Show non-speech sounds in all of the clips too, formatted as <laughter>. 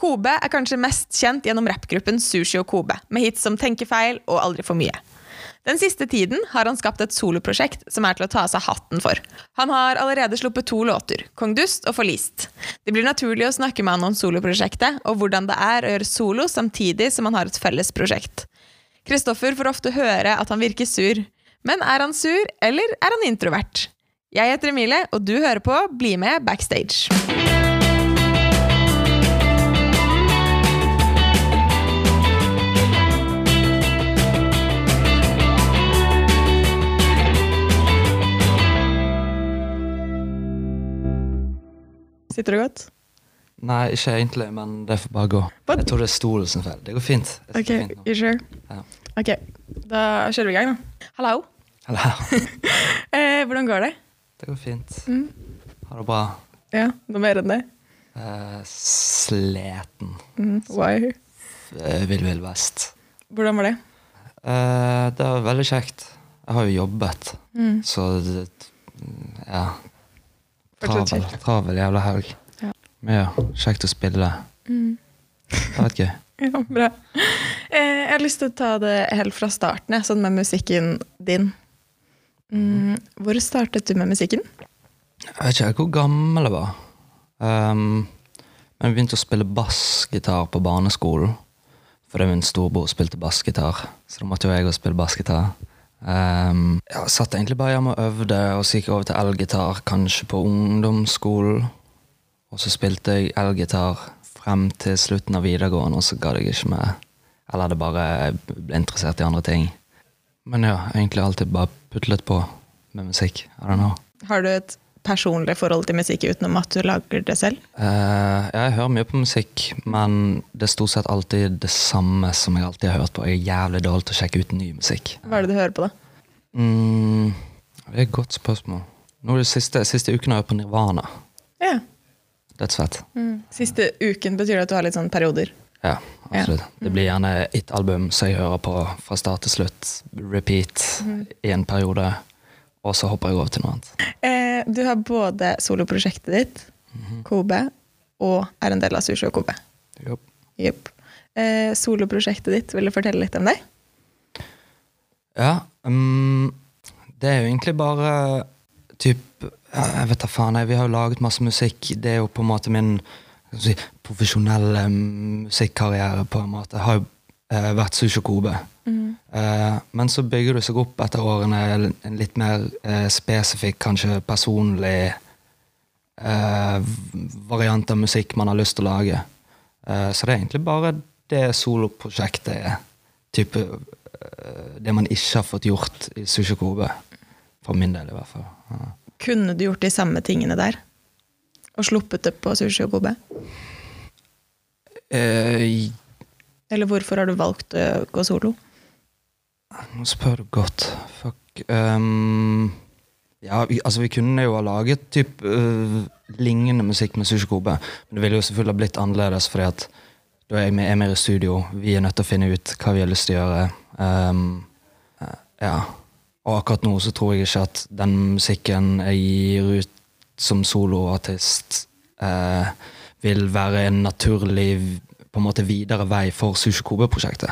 Kobe er kanskje mest kjent gjennom rappgruppen Sushi og Kobe, med hits som Tenkefeil og Aldri for mye. Den siste tiden har han skapt et soloprosjekt som er til å ta av seg hatten for. Han har allerede sluppet to låter, Kong Dust og Forlist. Det blir naturlig å snakke med han om soloprosjektet, og hvordan det er å gjøre solo samtidig som han har et felles prosjekt. Kristoffer får ofte høre at han virker sur. Men er han sur, eller er han introvert? Jeg heter Emilie, og du hører på Bli med backstage. Sitter du godt? Nei, ikke egentlig, men det får bare gå. But, Jeg tror det er stolen som feil. Det går fint. Ok, fint you sure? Ja. Ok, da kjører vi i gang, da. Hallo. Hallo. <laughs> Eh, hvordan går det? det går fint. Mm. Har det bra. Ja, noe mer enn det? Eh, sleten. Mm, why? Eh, Vill Vill Vest. Hvordan var det? Eh, det var veldig kjekt. Jeg har jo jobbet, Mm. så det, ja. Travel, travel jævla helg. Ja. Men ja, kjekt å spille. Mm. Det har vært gøy. <laughs> Ja, bra. Eh, jeg har lyst til å ta det helt fra starten, sånn med musikken din. Mm, hvor startet du med musikken? Jeg vet ikke hvor gammel jeg var. Um, men jeg begynte å spille bassgitar på barneskolen. Fordi min storebror spilte bassgitar, så da måtte jo jeg også spille bassgitar. Um, jeg satt egentlig bare hjemme og øvde, og så gikk jeg over til elgitar, kanskje på ungdomsskolen. Og så spilte jeg elgitar frem til slutten av videregående, og så ga jeg ikke mer. Eller hadde bare ble interessert i andre ting. Men ja, egentlig alltid bare putlet på med musikk. I don't know. Har du et personlig forhold til musikk utenom at du lager det selv? Eh, jeg hører mye på musikk, men det er stort sett alltid det samme som jeg alltid har hørt på. Jeg er jævlig dårlig til å sjekke ut ny musikk. Hva er det du hører på, da? Mm, det er et godt spørsmål. Nå de siste, siste uken har jeg hørt på Nirvana. Ja. Dødsfett. Mm. Siste uken betyr det at du har litt sånn perioder. Ja, absolutt. Det blir gjerne ett album som jeg hører på fra start til slutt. Repeat i en periode. Og så hopper jeg over til noe annet. Eh, du har både soloprosjektet ditt, Kobe, og er en del av Sushi og Kobe. Jo. Yep. Eh, soloprosjektet ditt, vil du fortelle litt om det? Ja, Um, det er jo egentlig bare typ Jeg vet da faen, jeg, vi har jo laget masse musikk. Det er jo på en måte min si, profesjonelle musikkarriere. på en måte. Jeg har jo eh, vært Sushi Kobe. Eh, men så bygger du seg opp etter årene en litt mer eh, spesifikk, kanskje personlig eh, variant av musikk man har lyst til å lage. Eh, så det er egentlig bare det soloprosjektet er. Type eh, det man ikke har fått gjort i Sushi Kobe. For min del, i hvert fall. Ja. Kunne du gjort de samme tingene der? Og sluppet det på Sushi og Kobe? Eh, Eller hvorfor har du valgt å gå solo? Nå spør du godt. Fuck. Um, ja, vi, altså vi kunne jo ha laget typ, uh, lignende musikk med Sushi Kobe. Men det ville jo selvfølgelig ha blitt annerledes, fordi at da er jeg med, er mer i studio. Vi er nødt til å finne ut hva vi har lyst til å gjøre. Um, uh, ja. Og akkurat nå så tror jeg ikke at den musikken jeg gir ut som soloartist, uh, vil være en naturlig på en måte videre vei for Sushi Kobe-prosjektet.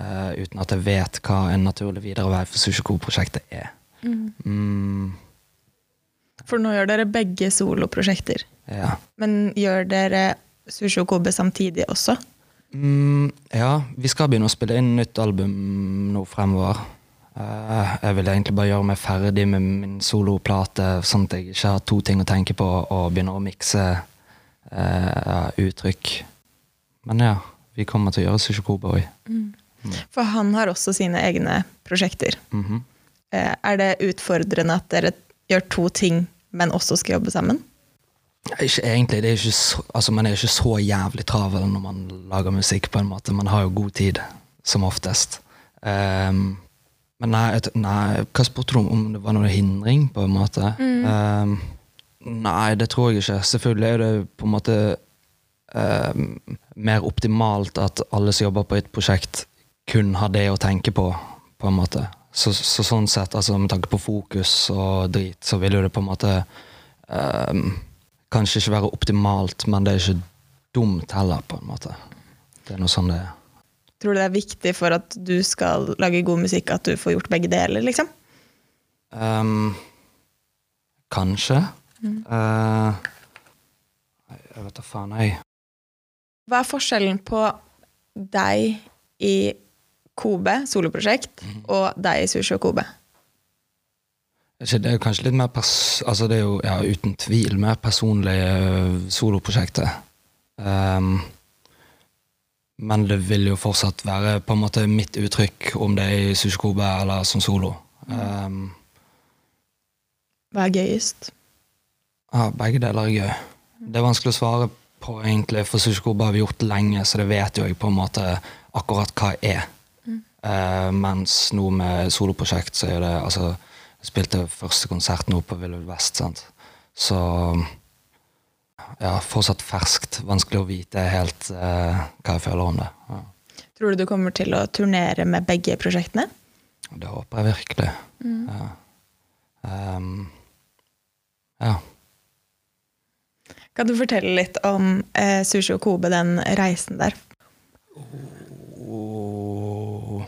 Uh, uten at jeg vet hva en naturlig videre vei for Sushikobe-prosjektet er. Mm, For nå gjør dere begge soloprosjekter. ja. Men gjør dere Sushi Kobe samtidig også? Mm, ja, vi skal begynne å spille inn nytt album nå fremover. Uh, jeg vil egentlig bare gjøre meg ferdig med min soloplate, sånn at jeg ikke har to ting å tenke på og begynner å mikse uh, uttrykk. Men ja, vi kommer til å gjøre Sushikoba òg. For han har også sine egne prosjekter. Eh, Er det utfordrende at dere gjør to ting, men også skal jobbe sammen? Ikke egentlig. Det er ikke så, altså, man er ikke så jævlig travel når man lager musikk. på en måte. Man har jo god tid, som oftest. Um, men nei, nei, hva spurte du om? Om det var noen hindring? på en måte? Ehm, nei, det tror jeg ikke. Selvfølgelig er det på en måte ehm, mer optimalt at alle som jobber på et prosjekt, kun har det å tenke på. på en måte. Så, så sånn sett, altså med tanke på fokus og drit, så vil jo det på en måte eh, kanskje ikke være optimalt, men det er ikke dumt heller, på en måte. Det er noe sånn det er. Tror du det er viktig for at du skal lage god musikk, at du får gjort begge deler, liksom? Um, kanskje. Eh, jeg vet da faen, jeg. Hva er forskjellen på deg i Kobe, soloprosjekt, og deg i Sushi og Kobe? Det er jo kanskje litt mer pers... Altså, det er jo ja, uten tvil mer personlig soloprosjekter. soloprosjektet. Ehm, men det vil jo fortsatt være på en måte mitt uttrykk, om det er i Sushi Kobe eller som solo. Um, Hva er gøyest? ja, begge deler er gøy. Det er vanskelig å svare på, egentlig, for Sushikobe har vi gjort lenge, så det vet jo jeg på en måte akkurat hva jeg er. Eh, mens nå med soloprosjekt, så er det altså Jeg spilte første konsert nå på Ville Vest, sant. Så ja, fortsatt ferskt. Vanskelig å vite helt uh, hva jeg føler om det. Ja. Tror du du kommer til å turnere med begge prosjektene? Det håper jeg virkelig. Ja. Um, ja. Kan du fortelle litt om eh, Sushi og Kobe, den reisen der? Og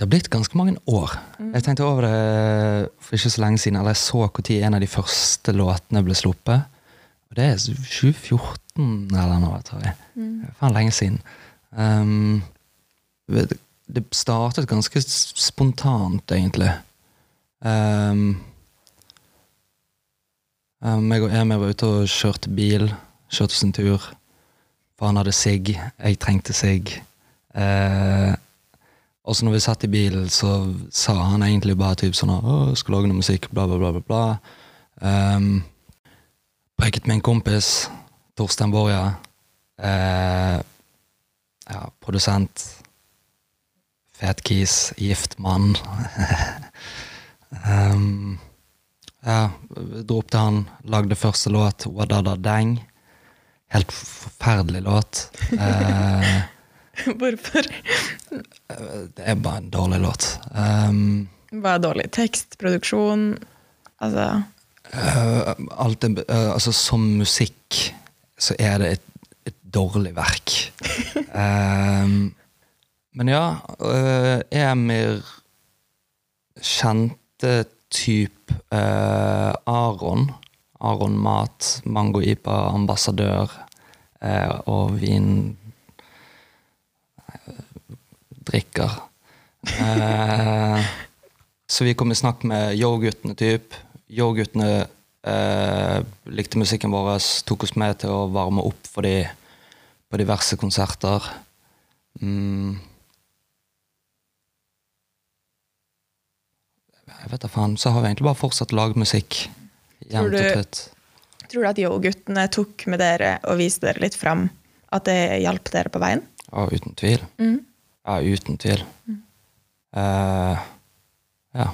Det har blitt ganske mange år. Jeg tenkte over det for ikke så lenge siden, eller jeg så når en av de første låtene ble sluppet. Og det er 2014 eller noe, tror jeg. Er faen lenge siden. Um, det det startet ganske spontant, egentlig. Um, um, jeg og Emil var ute og kjørte bil. Kjørte en tur. For han hadde sigg, jeg trengte sigg. Eh, og så når vi satt i bilen, så sa han egentlig bare typ sånn Å, jeg skal lage noe musikk, bla, bla, bla, bla. bla. Um, Preiket med en kompis, Torstein Borja. Eh, ja, produsent. Fet kis, gift mann. um, <laughs> ja, dro opp til han, lagde første låt, Wadada Dang. Helt forferdelig låt. Eh, <laughs> Hvorfor? det er bare en dårlig låt. Um, Hva er dårlig? Tekst, produksjon? Altså uh, alt er, uh, altså, som musikk så er det et, et dårlig verk. um, men ja, uh, Emir kjente typ eh, Aron. Aron Mat, Mango Ipa, ambassadør eh, og vin drikker. Eh, så vi kom i snakk med Yo-guttene, typ. Yo-guttene eh, likte musikken vår, tok oss med til å varme opp for de på diverse konserter. Mm. Jeg vet da faen. Så har vi egentlig bare fortsatt å lage musikk. Jevnt og trutt. Tror du at Yo-guttene tok med dere og viste dere litt fram? At det hjalp dere på veien? Ja, uten tvil. Ja, uten tvil. Eh, ja.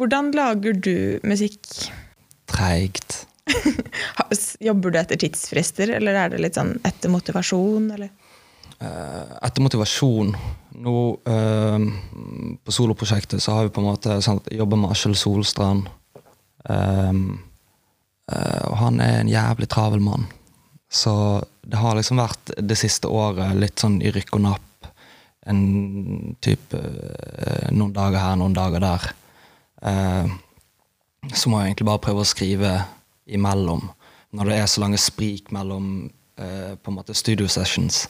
Hvordan lager du musikk? Treigt. <laughs> Jobber du etter tidsfrister, eller er det litt sånn etter motivasjon? Eller? Eh, etter motivasjon Nå eh, på soloprosjektet så har vi på en måte sant, jobba med Askjell Solstrand. Eh, og han er en jævlig travel mann. Så det har liksom vært det siste året litt sånn i rykk og napp. En type Noen dager her, noen dager der. Så må jeg egentlig bare prøve å skrive imellom. Når det er så lange sprik mellom på en måte studio sessions,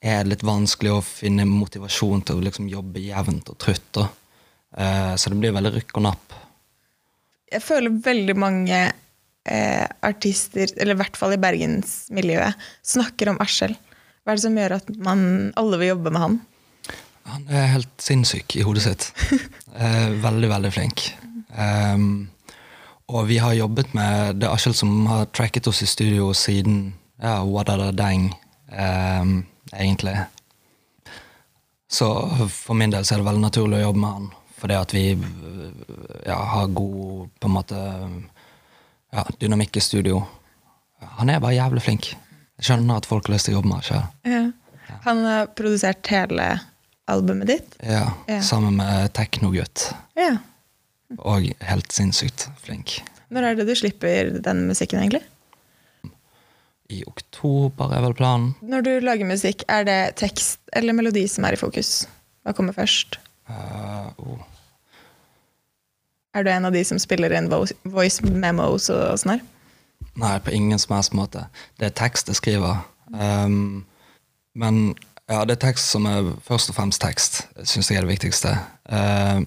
er det litt vanskelig å finne motivasjon til å liksom jobbe jevnt og trutt. Eh, så det blir veldig rykk og napp. Jeg føler veldig mange eh, artister, eller i hvert fall i bergensmiljøet, snakker om Askjell. Hva er det som gjør at man, alle vil jobbe med han? Han er helt sinnssyk i hodet sitt. <laughs> Eh, veldig, veldig flink. Um, og vi har jobbet med Det er Askjell som har tracket oss i studio siden ja, Wadada Dang. ehm, egentlig. Så for min del så er det veldig naturlig å jobbe med han. Fordi at vi ja, har god på en måte ja, dynamikk i studio. Han er bare jævlig flink. Jeg skjønner at folk har lyst til å jobbe med ham. Ja. Han har produsert hele albumet ditt. Ja, Ja. Sammen med Teknogutt. Ja. Og helt sinnssykt flink. Når er det du slipper den musikken, egentlig? I oktober er vel planen. Når du lager musikk, er det tekst eller melodi som er i fokus? Hva kommer først? Uh, oh. Er du en av de som spiller inn voice memos og sånn her? Nei, på ingen som helst måte. Det er tekst jeg skriver. Um, men ja, det er tekst som er først og fremst tekst. Syns jeg er det viktigste. Uh,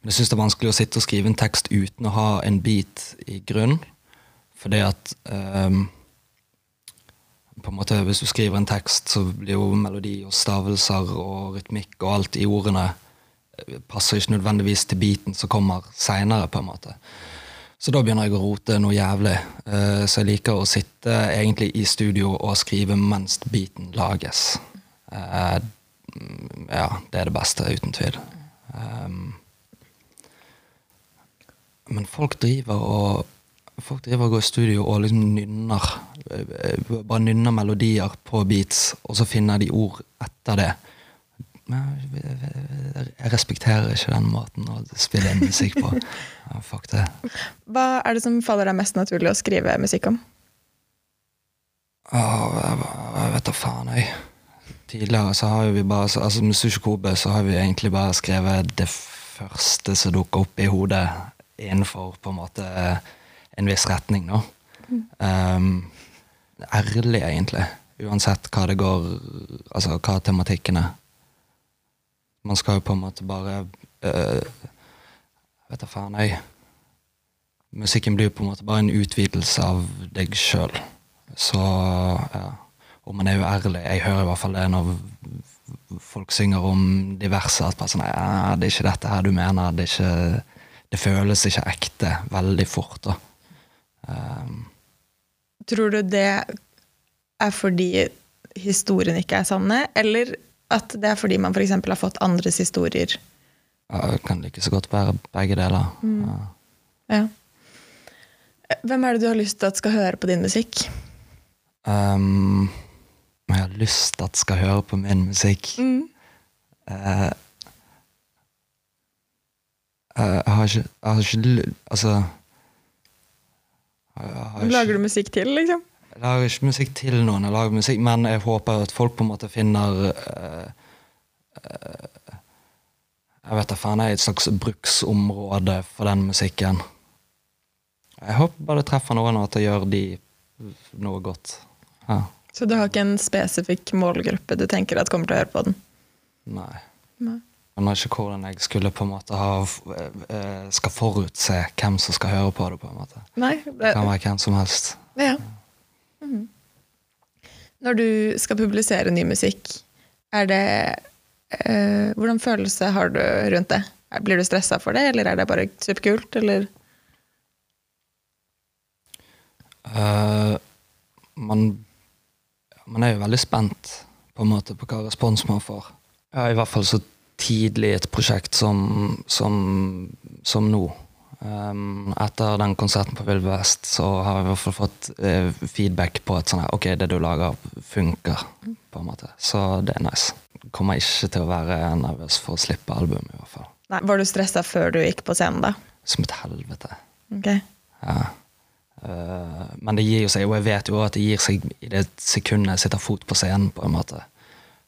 men jeg syns det er vanskelig å sitte og skrive en tekst uten å ha en beat i grunn. Fordi at um, på en måte, Hvis du skriver en tekst, så blir jo melodi og stavelser og rytmikk og alt i ordene eh, passer ikke nødvendigvis til beaten som kommer seinere. Så da begynner jeg å rote noe jævlig. Eh, Så jeg liker å sitte egentlig i studio og skrive mens beaten lages. Eh, mm, Ja, det er det beste, uten tvil. Men folk driver og Folk driver og går i studio og liksom nynner. eh, Bare nynner melodier på beats, og så finner de ord etter det. Men Jeg respekterer ikke den måten å spille musikk på. Ja, fuck det. Hva er det som faller deg mest naturlig å skrive musikk om? Jeg, jeg vet da faen, jeg. Tidligere så har vi bare altså Med Sushi Kobe så har vi egentlig bare skrevet det første som dukker opp i hodet innenfor på en måte en viss retning, nå. Um, ærlig, egentlig. Uansett hva det går Altså hva tematikken er. Man skal jo på en måte bare øh, Vet da faen, jeg. Musikken blir jo på en måte bare en utvidelse av deg sjøl. Så ja. Og man er jo ærlig. Jeg hører i hvert fall det når folk synger om diverse. At bare sånn, ja, det er ikke dette her du mener. Det, ikke, det føles ikke ekte veldig fort. da. Um, Tror du det er fordi historien ikke er sanne, eller at det er fordi man f.eks. har fått andres historier? ja, det kan like så godt være begge deler. Ja. Ja. Hvem er det du har lyst til at skal høre på din musikk? Um, jeg har lyst til at skal høre på min musikk. mm. uh, jeg har ikke, jeg har ikke Altså ikke- Lager du musikk til, liksom? Jeg lager ikke musikk til noen, jeg lager musikk, men jeg håper at folk på en måte finner uh, uh, Jeg vet da faen, jeg er et slags bruksområde for den musikken. Jeg håper bare det treffer noen, og at det gjør de noe godt. Ja. Så du har ikke en spesifikk målgruppe du tenker at kommer til å høre på den? Nei. Nei. Aner ikke hvordan jeg skulle på en måte ha eh, skal forutse hvem som skal høre på det. på en måte. Nei? Det Det, kan være hvem som helst. ja. Mhm. Når du skal publisere ny musikk, er det eh, Hvordan følelse har du rundt det? Blir du stressa for det, eller er det bare superkult, eller? Uh, man, man er jo veldig spent på en måte på hva respons man får. Ja, I hvert fall så tidlig i et prosjekt som, som, som nå. Um, etter den konserten på Vill Vest så har jeg i hvert fall fått uh, feedback på at sånn her, ok, det du lager, funker. på en måte. Så det er nice. Kommer ikke til å være nervøs for å slippe album, i hvert fall. Nei, var du stressa før du gikk på scenen, da? Som et helvete. Ok. Ja. Uh, men det gir jo seg, og jeg vet jo at det gir seg i det sekundet jeg sitter fot på scenen. på en måte.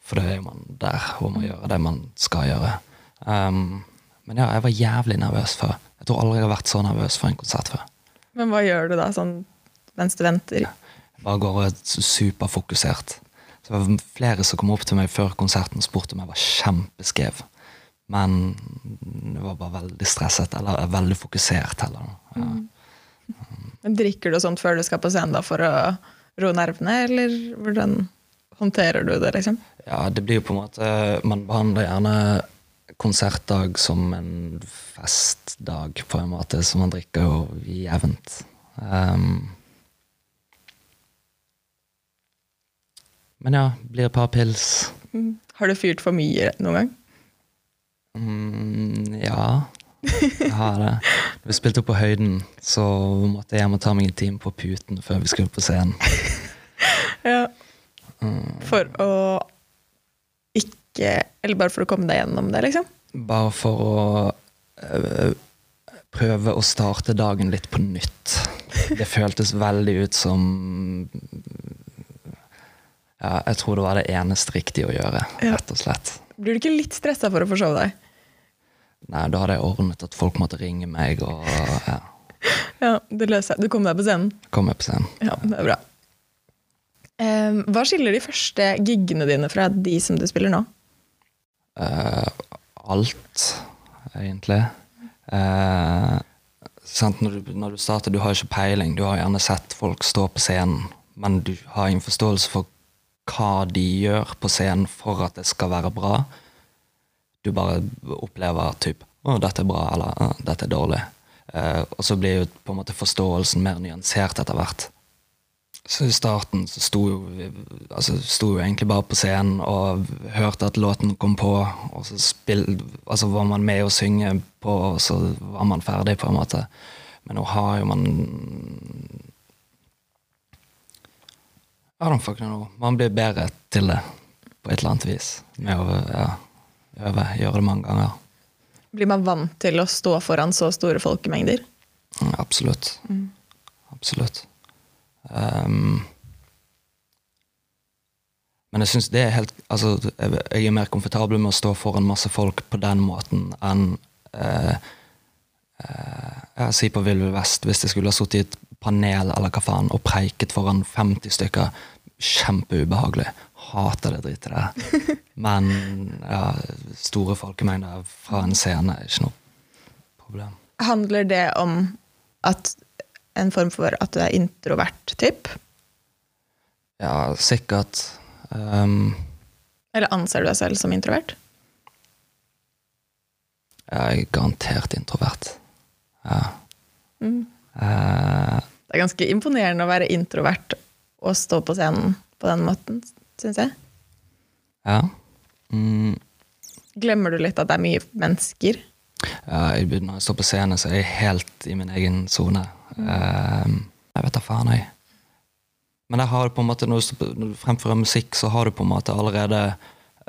For da er jo man der hvor må gjøre det man skal gjøre. Um, men ja, jeg var jævlig nervøs før. Jeg tror aldri jeg har vært så nervøs for en konsert før. Men hva gjør du da, sånn mens du venter? Jeg bare går er superfokusert. Så det var flere som kom opp til meg før konserten og spurte om jeg var kjempeskrev. Men jeg var bare veldig stresset, eller veldig fokusert heller. Ja. Men Drikker du sånt før du skal på scenen da, for å roe nervene, eller hvordan håndterer du det, liksom? Ja, det blir jo på en måte Man behandler gjerne konsertdag som en festdag, på en måte, så man drikker jo jevnt. Um, men ja, blir et par pils. Har du fyrt for mye noen gang? Mm, ja, jeg har det. Vi spilte opp på Høyden, så måtte jeg hjem og ta meg en time på puten før vi skulle på scenen. <laughs> Ja. For å ikke Eller bare for å komme deg gjennom det, liksom? Bare for å øh, prøve å starte dagen litt på nytt. Det føltes veldig ut som ja, Jeg tror det var det eneste riktige å gjøre, rett og slett. Blir du ikke litt stressa for å forsove deg? Nei, Da hadde jeg ordnet at folk måtte ringe meg, og ja, <laughs> Ja, Du løser Du kom deg på scenen? kom jeg på scenen. Ja, det er bra. Eh, hva skiller de første giggene dine fra de som du spiller nå? Uh, alt, egentlig. Uh? Når, du, når du starter, du har ikke peiling. Du har gjerne sett folk stå på scenen, men du har ingen forståelse for hva de gjør på scenen for at det skal være bra. Du bare opplever typ å, dette er bra, eller dette er dårlig. Uh, og så blir jo på en måte forståelsen mer nyansert etter hvert. Så i starten så sto jo, altså, sto jo egentlig bare på scenen og hørte at låten kom på, og så spill, altså, var man med å synge på, og så var man ferdig, på en måte. Men nå har jo man I don't fucking know. Man blir bedre til det på et eller annet vis. Med å ja, øve, gjøre det mange ganger. Blir man vant til å stå foran så store folkemengder? Mm, Absolutt. Absolutt. Ehm, men jeg syns det er helt Altså, jeg er mer komfortabel med å stå foran masse folk på den måten enn uh, Jeg sier på Vill Vest, hvis jeg skulle ha sittet i et panel eller hva faen og preiket foran 50 stykker, kjempeubehagelig. Hater det dritet der. <laughs> Men ja, store folkemengder fra en scene er ikke noe problem. Handler det om at en form for at du er introvert typ? Ja, sikkert. Um, Eller anser du deg selv som introvert? jeg er garantert introvert. Ja. Mm. Uh, Det er ganske imponerende å være introvert og stå på scenen på den måten, syns jeg. ja. Mm, Glemmer du litt at det er mye mennesker? ja jeg, når jeg står på scenen, så er jeg helt i min egen sone. Ehm, jeg vet da faen, jeg. Men der har du på en måte, når du, fremfører musikk, så har du på en måte allerede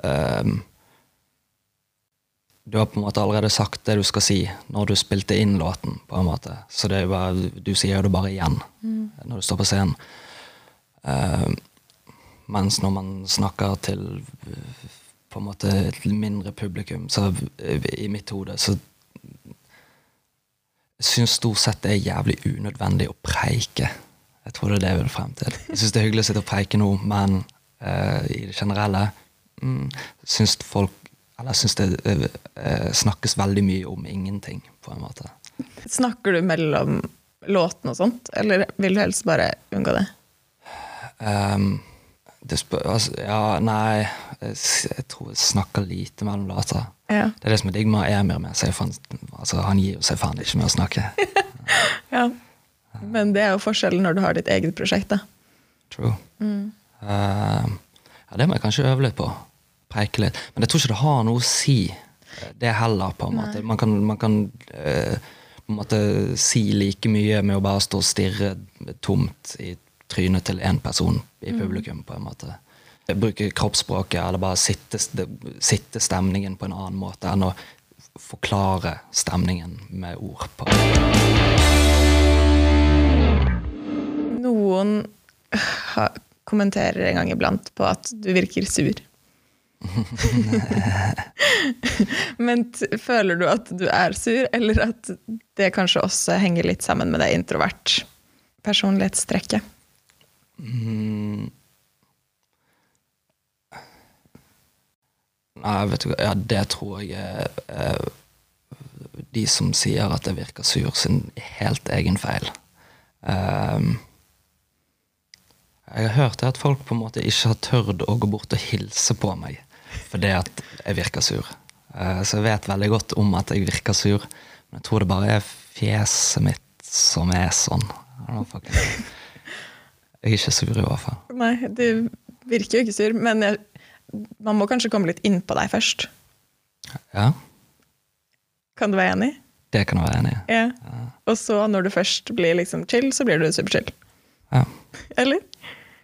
ehm, Du har på en måte allerede sagt det du skal si når du spilte inn låten. på en måte. Så det er bare, du sier det bare igjen når du står på scenen. Ehm, mens når man snakker til på en måte et mindre publikum, så i mitt hode så syns stort sett det er jævlig unødvendig å preike. Jeg tror det er det jeg vil frem til. Jeg syns det er hyggelig å sitte og preike nå, men uh, i det generelle mm, syns folk Eller syns det eh, snakkes veldig mye om ingenting, på en måte. Snakker du mellom låtene og sånt, eller vil du helst bare unngå det? Um, det spør, altså, ja, nei jeg, jeg tror jeg snakker lite mellom låter. Ja. Det er det som er digg med Emir med seg. for Han, altså, han gir seg faen ikke med å snakke. <laughs> ja. Men det er jo forskjellen når du har ditt eget prosjekt, da. True. Ehm, ja, det må jeg kanskje øve litt på. Preike litt. Men jeg tror ikke det har noe å si, eh, det heller. på en måte. Man kan, man kan uh, på en måte si like mye med å bare stå og stirre tomt i trynet til én person i publikum. på en måte. Bruke kroppsspråket eller bare sitte, sitte stemningen på en annen måte enn å forklare stemningen med ord. på. Noen kommenterer en gang iblant på at du virker sur. <laughs> Men føler du at du er sur, eller at det kanskje også henger litt sammen med det introvert personlighetstrekket? Mm. Nei, vet du hva, ja, det tror jeg er eh, de som sier at jeg virker sur, sin helt egen feil. Um, jeg har hørt at folk på en måte ikke har tørt å gå bort og hilse på meg fordi at jeg virker sur. Uh, så jeg vet veldig godt om at jeg virker sur, men jeg tror det bare er fjeset mitt som er sånn. Jeg er ikke sur i hvert fall. Nei, du virker jo ikke sur, men jeg, man må kanskje komme litt inn på deg først. Ja, Kan du være enig? det kan jeg være enig i. Ja. Og så, når du først blir liksom chill, så blir du superchill. Ja. Eller?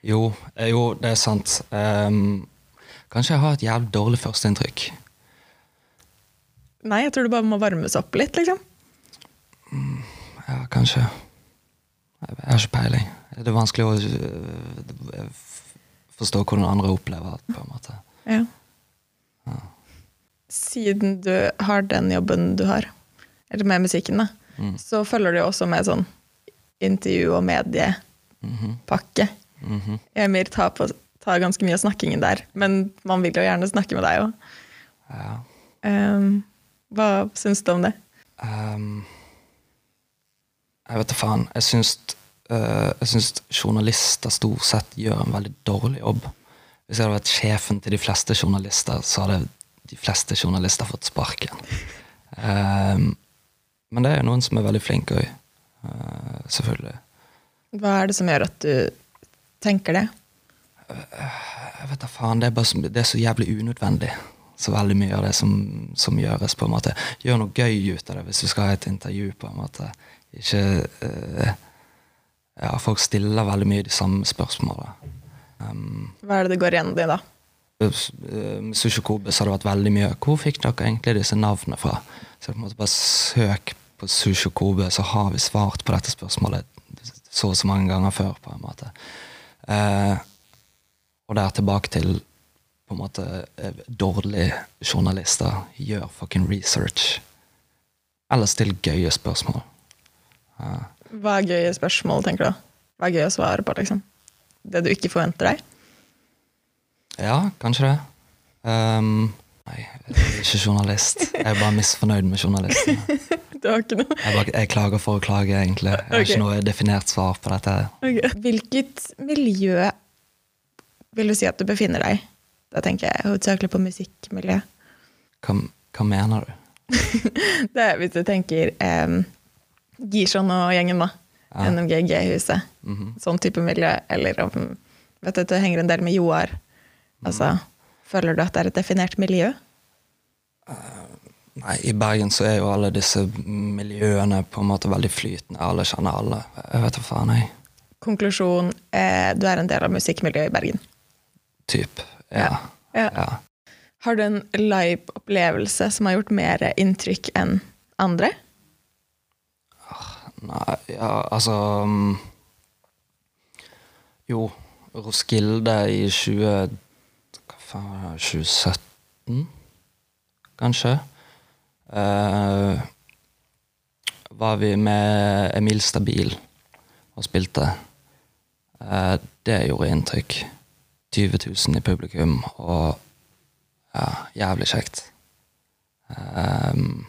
Jo, eh, jo, det er sant. Um, kanskje jeg har et jævlig dårlig førsteinntrykk. Nei, jeg tror du bare må varmes opp litt, liksom. Ja, kanskje. Jeg, har ikke peiling. Det er vanskelig å f- forstå hvordan andre opplever det, på en måte. Ja. Siden du har den jobben du har, eller med musikken, da, Mm. så følger du jo også med sånn intervju- og mediepakke. Mhm. Emir tar, på, tar ganske mye av snakkingen der, men man vil jo gjerne snakke med deg òg. Ja. hva syns du om det? Um, jeg vet da faen. Jeg syns, øh, jeg syns journalister stort sett gjør en veldig dårlig jobb. Hvis jeg hadde vært sjefen til de fleste journalister, så hadde de fleste journalister fått sparken. Um, men det er jo noen som er veldig flinke òg. selvfølgelig. Hva er det som gjør at du tenker det? Jeg vet da faen, det er, bare, så- det er så jævlig unødvendig. Så veldig mye av det som, som gjøres, på en måte. Gjør noe gøy ut av det hvis du skal ha et intervju, på en måte. Ikke eh, Ja, folk stiller veldig mye de samme spørsmålene. Um, Hva er det det går igjen i, da? med Sushi Kobe så har det vært veldig mye Hvor fikk dere egentlig disse navnene fra? Så på en måte bare søk på Sushi Kobe, så har vi svart på dette spørsmålet så og så mange ganger før. på en måte. Uh, og der tilbake til på en måte eh, dårlige journalister. Gjør fucking research. Eller still gøye spørsmål. Eh, Hva er gøye spørsmål, tenker du? Hva er gøy å svare på, liksom? Det du ikke forventer deg? ja, kanskje det. Um, nei, jeg er ikke journalist. Jeg er bare misfornøyd med journalistene. <laughs> Du har ikke noe Jeg, bare, jeg klager for å klage, egentlig. Jeg har okay. ikke noe definert svar på dette. Hvilket miljø vil du si at du befinner deg i? Da tenker jeg hovedsakelig på musikkmiljø. Hva, hva mener du? <laughs> Det er hvis du tenker um, Gishon og gjengen, da. Ja. NMG G-huset. -hmm. Sånn type miljø. Eller om vet du, Det henger en del med Joar. Altså, føler du at det er et definert miljø? Nei, I Bergen så er jo alle disse miljøene på en måte veldig flytende. Alle kjenner alle. Jeg vet da faen, jeg. Konklusjon eh, du er en del av musikkmiljøet i Bergen. Typ. Ja. Ja. ja. Har du en live-opplevelse som har gjort mer inntrykk enn andre? Nei, ja, altså mm, Jo, Roskilde i 20... Hva faen var det? 2017, kanskje? Eh, var vi med Emil Stabil og spilte. Eh, det gjorde inntrykk. 20 000 i publikum, og ja, jævlig kjekt. Um,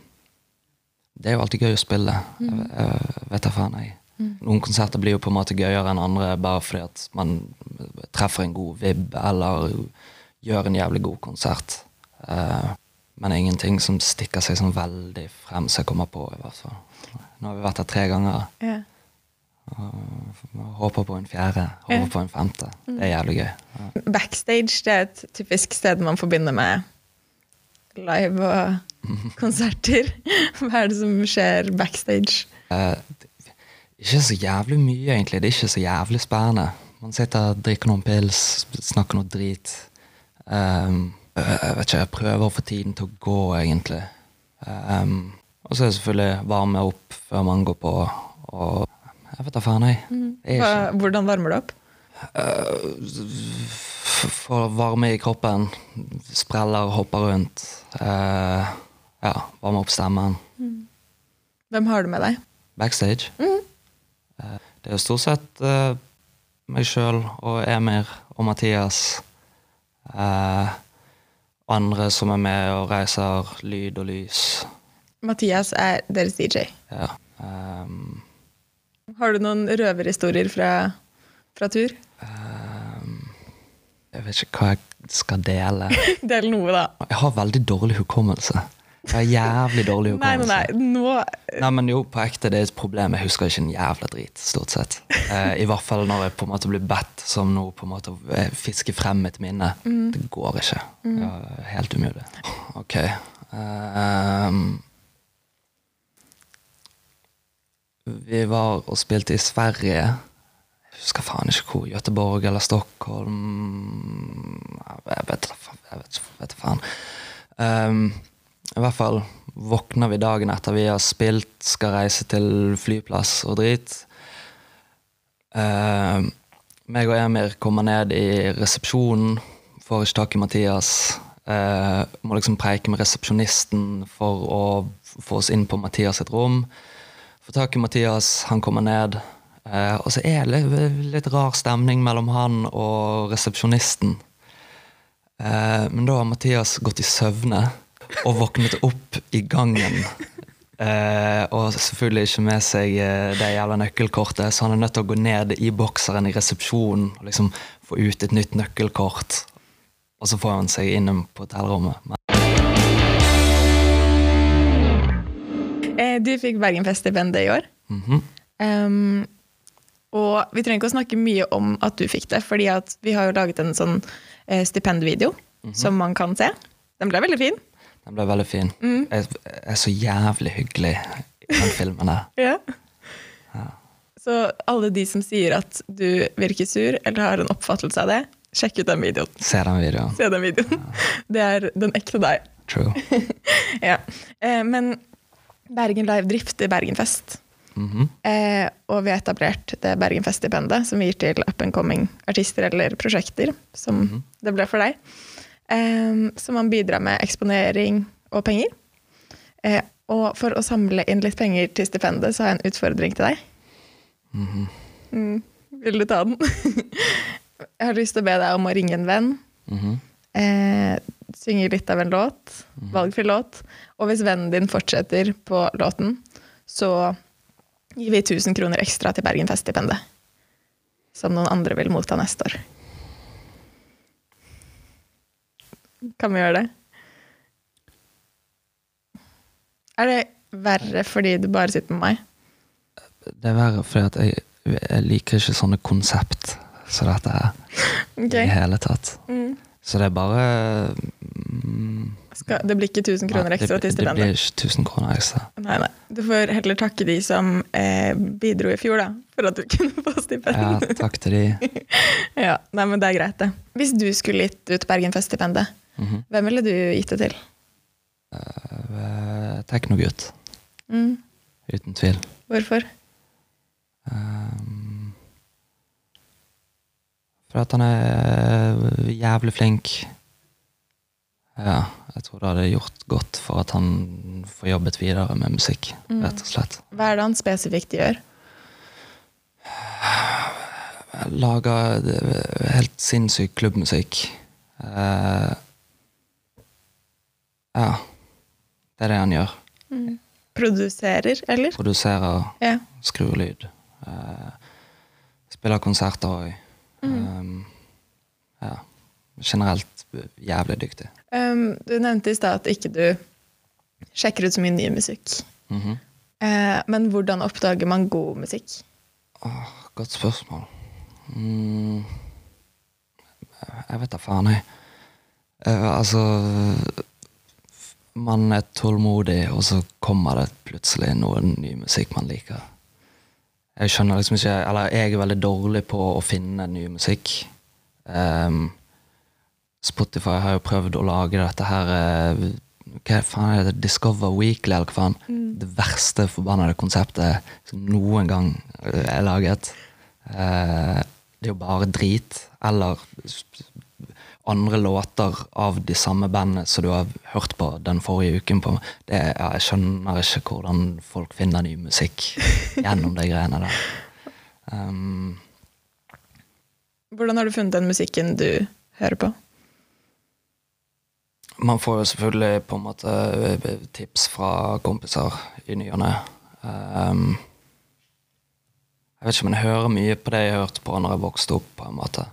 det er jo alltid gøy å spille. Mm. jeg vet da faen, jeg. Noen konserter blir jo på en måte gøyere enn andre bare fordi at man treffer en god vib eller gjør en jævlig god konsert. Uh, men ingenting som stikker seg sånn veldig frem som jeg kommer på, i hvert fall. Nå har vi vært her tre ganger. Ja. Uh, Håper på en fjerde, håper Ja. på en femte. Det er jævlig gøy. Ja. Backstage det er et typisk sted man forbinder med live og konserter. <laughs> Hva er det som skjer backstage? Uh, ikke så jævlig mye, egentlig. Det er ikke så jævlig spennende. Man sitter og drikker noen pils, snakker noe drit. Um, jeg vet ikke, jeg prøver å få tiden til å gå, egentlig. Um, og så er det selvfølgelig varme opp før man går på, og jeg vet da faen, jeg. Er Hva, hvordan varmer du opp? Uh, Får varme i kroppen, spreller, hopper rundt. Eh, ja, varme opp stemmen. Hvem har du med deg? Backstage. Mm. Det er jo stort sett uh, meg sjøl og Emir og Mathias. Uh, andre som er med og reiser lyd og lys. Mathias er deres DJ. Ja. Um, Har du noen røverhistorier fra, fra tur? Um, jeg vet ikke hva jeg skal dele. <laughs> Del noe, da. Jeg har veldig dårlig hukommelse. Jeg er jævlig dårlig Nei, nei, hukommelse. nei. Nå Nei, men jo, på ekte, det er et problem. Jeg husker ikke en jævla drit, stort sett. Eh, I hvert fall når jeg på en måte blir bedt som nå på en måte å fiske frem et minne. Det går ikke. Ja, helt umulig. Ok. Um, vi var og spilte i Sverige. Jeg husker faen ikke hvor. Göteborg eller Stockholm Jeg vet da faen. jeg vet, vet da faen. Ehm, I hvert fall våkner vi dagen etter vi har spilt, skal reise til flyplass og drit. Eh, meg og Emir kommer ned i resepsjonen, får ikke tak i Mathias. Eh, må liksom preike med resepsjonisten for å få oss inn på Mathias sitt rom. Får tak i Mathias, han kommer ned. Eh, og så er det litt, litt rar stemning mellom han og resepsjonisten. Eh, men da har Mathias gått i søvne og våknet opp i gangen. Eh, og selvfølgelig ikke med seg eh, det jævla nøkkelkortet, så han er nødt til å gå ned i bokseren i resepsjonen og liksom få ut et nytt nøkkelkort. Og så får han seg inn på hotellrommet. Men Eh, Du fikk Bergenfest-stipendet i år. Mhm. Um, og vi trenger ikke å snakke mye om at du fikk det, fordi vi har jo laget en sånn eh, stipendvideo som man kan se. Den ble veldig fin. Den ble veldig fin. Jeg er så jævlig hyggelig i den filmen der. <laughs> Ja. Så alle de som sier at du virker sur, eller har en oppfattelse av det, sjekk ut den videoen. Se den videoen. Se den videoen. <laughs> Det er den ekte deg. True. <laughs> Ja. Eh, men Bergen Live drifter Bergenfest. Mhm. Eh, og vi har etablert det Bergenfest-stipendet, som vi gir til up and coming artister eller prosjekter, som det ble for deg. Så man bidrar med eksponering og penger. Eh, og for å samle inn litt penger til stipendet, så har jeg en utfordring til deg. mm, vil du ta den? <laughs> jeg har lyst til å be deg om å ringe en venn. Mhm. Eh, synge litt av en låt, valgfri låt. Og hvis vennen din fortsetter på låten, så gir vi 1000 kroner ekstra til Bergenfest-stipendet. Som noen andre vil motta neste år. Kan vi gjøre det? Er det verre fordi du bare sitter med meg? Det er verre fordi jeg, jeg liker ikke sånne konsept som dette her <laughs> Okay. i hele tatt. Mm. Så det er bare mm, Skal, det blir ikke 1000 kroner ekstra til det blir ikke 1000 kroner ekstra. Nei, nei. Du får heller takke de som eh, bidro i fjor, da, for at du <laughs> kunne få stipend. Ja, takk til de. <laughs> Ja, nei, men det er greit, det. Hvis du skulle gitt ut Bergenfest-stipendet, Mhm. hvem ville du gitt det til? Uh, Teknogutt, Mm. uten tvil. Hvorfor? Um, for at han er jævlig flink. Ja, jeg tror det hadde gjort godt for at han får jobbet videre med musikk, rett og slett. Hva er det han spesifikt gjør? Lager helt sinnssyk klubbmusikk. Eh, ja, det er det han gjør. Produserer, eller? Produserer, Ja. skrur lyd. Uh, spiller konserter òg. Um, ja. Generelt jævlig dyktig. Um, du nevnte i stad at ikke du sjekker ut så mye ny musikk. Mm -hmm. uh, men hvordan oppdager man god musikk? Oh, godt spørsmål. Mm, jeg vet da faen, jeg. Uh, altså Man er tålmodig, og så kommer det plutselig noe ny musikk man liker. Jeg skjønner liksom ikke Eller jeg er veldig dårlig på å finne ny musikk. Um, Spotify har jo prøvd å lage dette her eh, Hva faen er det? Discover Weekly, eller hva faen? Det verste forbannede konseptet som noen gang eh, er laget. Uh, det er jo bare drit. Eller andre låter av de samme bandene som du har hørt på den forrige uken. på. Det, er- ja, jeg skjønner ikke hvordan folk finner ny musikk gjennom de greiene der. Um, Hvordan har du funnet den musikken du hører på? Man får jo selvfølgelig på en måte eh, tips fra kompiser i ny og ne. Um, jeg vet ikke om jeg hører mye på det jeg hørte på når jeg vokste opp. på en måte.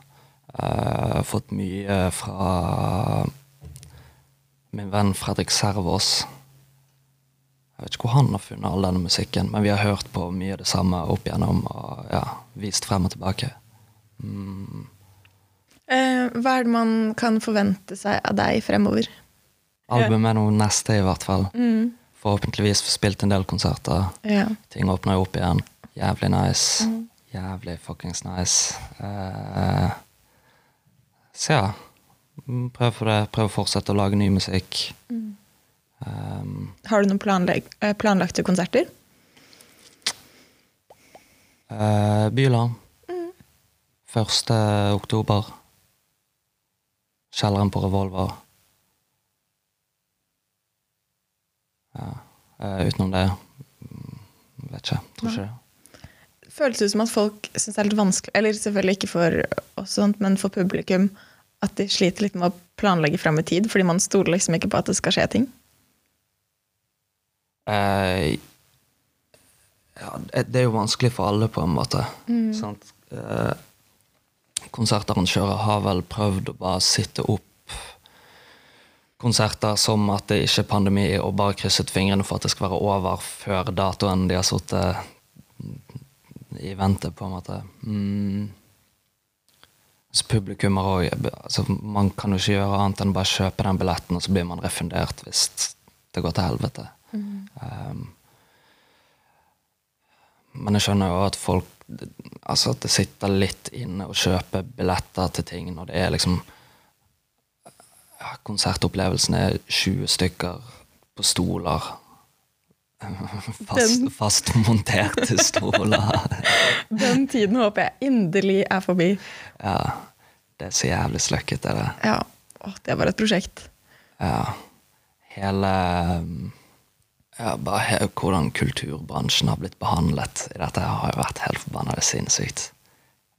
Har fått mye fra min venn Fredrik Servås. Jeg vet ikke hvor han har funnet all denne musikken, men vi har hørt på mye av det samme opp igjennom og ja, vist frem og tilbake. Mm. Uh, hva er det man kan forvente seg av deg fremover? Albumet er noe neste, i hvert fall. Mm. Forhåpentligvis få spilt en del konserter. Ja. Ting åpner jo opp igjen. Jævlig nice. Jævlig fuckings nice. Eh, så ja. Mm, Prøv for det. Prøv å fortsette å lage ny musikk. Um, Har du noen planleg eh, planlagte konserter? Byland. Bylarm. 1. oktober. Kjelleren på Revolver. Ja. Uh, utenom det mm, vet ikke. Tror ikke det. Føles ut som at folk syns det er litt vanskelig, eller selvfølgelig ikke for oss, sånt, men for publikum, at de sliter litt med å planlegge fram i tid, fordi man stoler liksom ikke på at det skal skje ting? Eh, ja, det er jo vanskelig for alle, på en måte. Sant? Eh, konsertarrangører har vel prøvd å bare sitte opp konserter som at det ikke er pandemi, og bare krysset fingrene for at det skal være over før datoen de har sittet i vente, på en måte. Mm. Så publikummer òg altså, Man kan jo ikke gjøre annet enn bare kjøpe den billetten, og så blir man refundert hvis det går til helvete. Um, men jeg skjønner jo at folk Altså at det sitter litt inne å kjøpe billetter til ting når det er liksom ja, Konsertopplevelsen er 20 stykker på stoler. <laughs> Fast, fastmonterte stoler. <laughs> Den tiden håper jeg inderlig er forbi. Ja, det er så jævlig sløkket, er det. Ja, Åh, det var et prosjekt. Ja. Hele um, ja, bare Hvordan kulturbransjen har blitt behandlet i dette, har jo vært helt forbanna sinnssykt.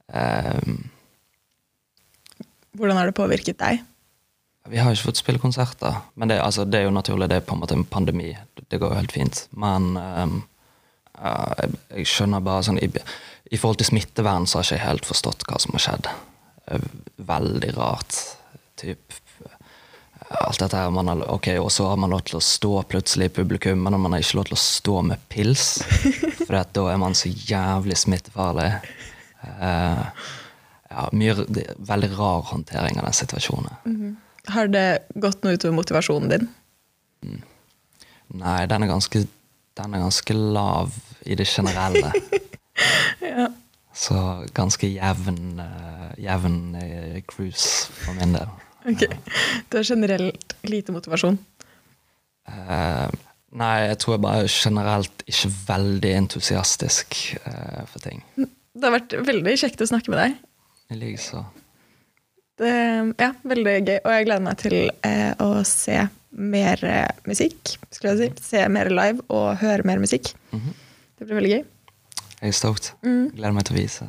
Um, Hvordan har det påvirket deg? Vi har ikke fått spille konserter, men det, altså, det er jo naturlig. Det er på en måte en pandemi. Det går jo helt fint. Men um, uh, jeg, jeg skjønner bare sånn i, I forhold til smittevern så har jeg ikke helt forstått hva som har skjedd. Eh, Veldig rart. Typ alt dette her, man har, ok, Og så har man lov til å stå plutselig i publikum, men man har ikke lov til å stå med pils. <laughs> For da er man så jævlig smittefarlig. Uh, ja, mye, veldig rar håndtering av den situasjonen. Har det gått noe utover motivasjonen din? Nei, den er ganske, den er ganske lav i det generelle. <laughs> Ja. Så ganske jevn, eh, jevn eh, cruise for min del. Ok. Du har generelt lite motivasjon. Uh, nei, jeg tror jeg bare er generelt ikke veldig entusiastisk uh, for ting. Det har vært veldig kjekt å snakke med deg. I likeså. Det, ja, veldig gøy. Og jeg gleder meg til eh, å se mer eh, musikk. Skulle jeg si. Se mer live og høre mer musikk. Mhm. Det blir veldig gøy. Jeg er stoked. Gleder meg til å vise.